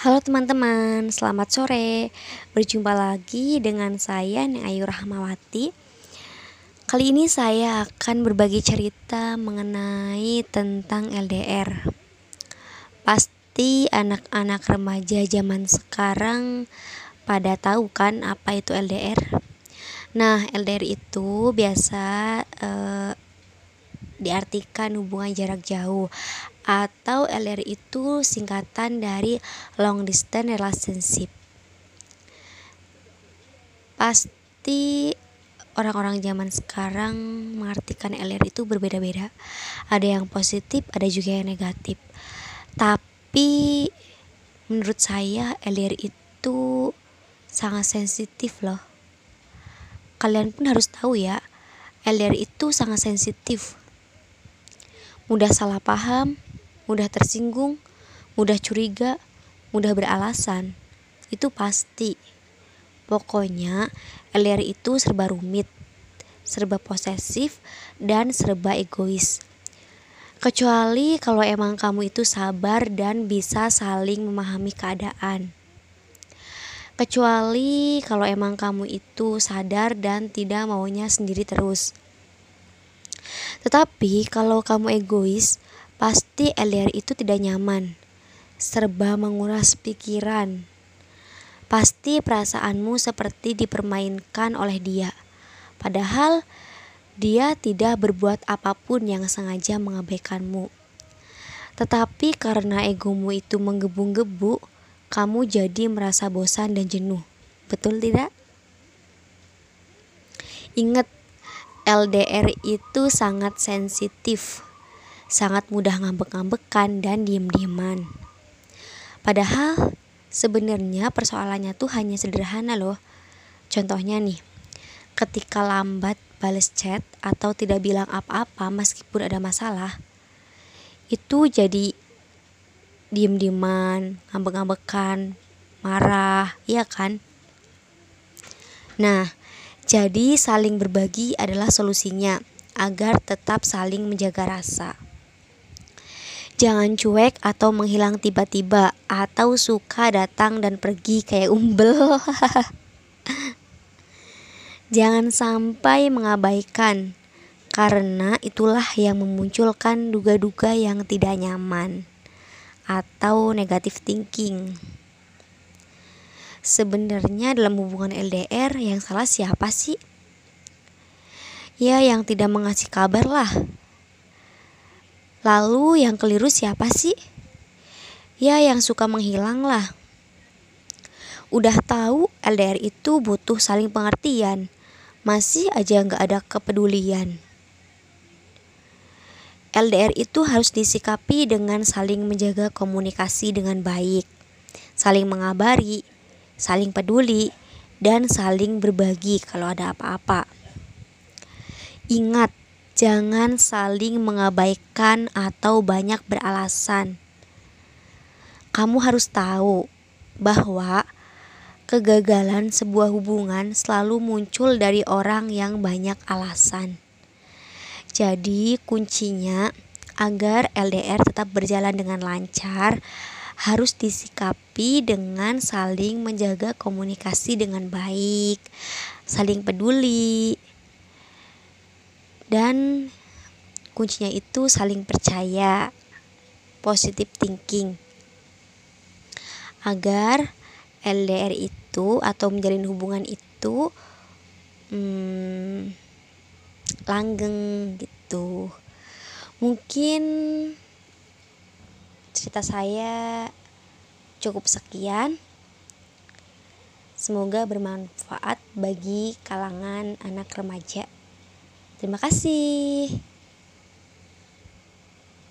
Halo teman-teman, selamat sore. Berjumpa lagi dengan saya Ning Ayu Rahmawati. Kali ini saya akan berbagi cerita mengenai tentang LDR. Pasti anak-anak remaja zaman sekarang pada tahu kan apa itu LDR? Nah, LDR itu biasa eh, diartikan hubungan jarak jauh atau LDR itu singkatan dari long distance relationship. Pasti orang-orang zaman sekarang mengartikan LDR itu berbeda-beda. Ada yang positif, ada juga yang negatif. Tapi menurut saya LDR itu sangat sensitif loh. Kalian pun harus tahu ya, LDR itu sangat sensitif. Mudah salah paham, mudah tersinggung, mudah curiga, mudah beralasan. Itu pasti. Pokoknya LDR itu serba rumit, serba posesif, dan serba egois. Kecuali kalau emang kamu itu sabar dan bisa saling memahami keadaan. Kecuali kalau emang kamu itu sadar dan tidak maunya sendiri terus. Tetapi kalau kamu egois, Pasti LDR itu tidak nyaman, serba menguras pikiran. Pasti perasaanmu seperti dipermainkan oleh dia, padahal dia tidak berbuat apa pun yang sengaja mengabaikanmu. Tetapi karena egomu itu menggebu-gebu, kamu jadi merasa bosan dan jenuh. Betul tidak? Ingat, LDR itu sangat sensitif sangat mudah ngambek-ngambekan dan diem-dieman. Padahal sebenarnya persoalannya tuh hanya sederhana loh. Contohnya nih, ketika lambat balas chat atau tidak bilang apa-apa meskipun ada masalah, itu jadi diem-dieman, ngambek-ngambekan, marah, iya kan? Nah, jadi saling berbagi adalah solusinya agar tetap saling menjaga rasa. Jangan cuek atau menghilang tiba-tiba atau suka datang dan pergi kayak umbel. Jangan sampai mengabaikan karena itulah yang memunculkan duga-duga yang tidak nyaman atau negatif thinking. Sebenarnya dalam hubungan LDR yang salah siapa sih? Ya yang tidak mengasih kabar lah Lalu yang keliru siapa sih? Ya yang suka menghilang lah. Udah tahu LDR itu butuh saling pengertian. Masih aja nggak ada kepedulian. LDR itu harus disikapi dengan saling menjaga komunikasi dengan baik, saling mengabari, saling peduli, dan saling berbagi kalau ada apa-apa. Ingat, Jangan saling mengabaikan atau banyak beralasan. Kamu harus tahu bahwa kegagalan sebuah hubungan selalu muncul dari orang yang banyak alasan. Jadi, kuncinya agar LDR tetap berjalan dengan lancar harus disikapi dengan saling menjaga komunikasi dengan baik, saling peduli, dan kuncinya itu saling percaya positive thinking. Agar LDR itu atau menjalin hubungan itu hmm, langgeng gitu. Mungkin cerita saya cukup sekian. Semoga bermanfaat bagi kalangan anak remaja Terima kasih.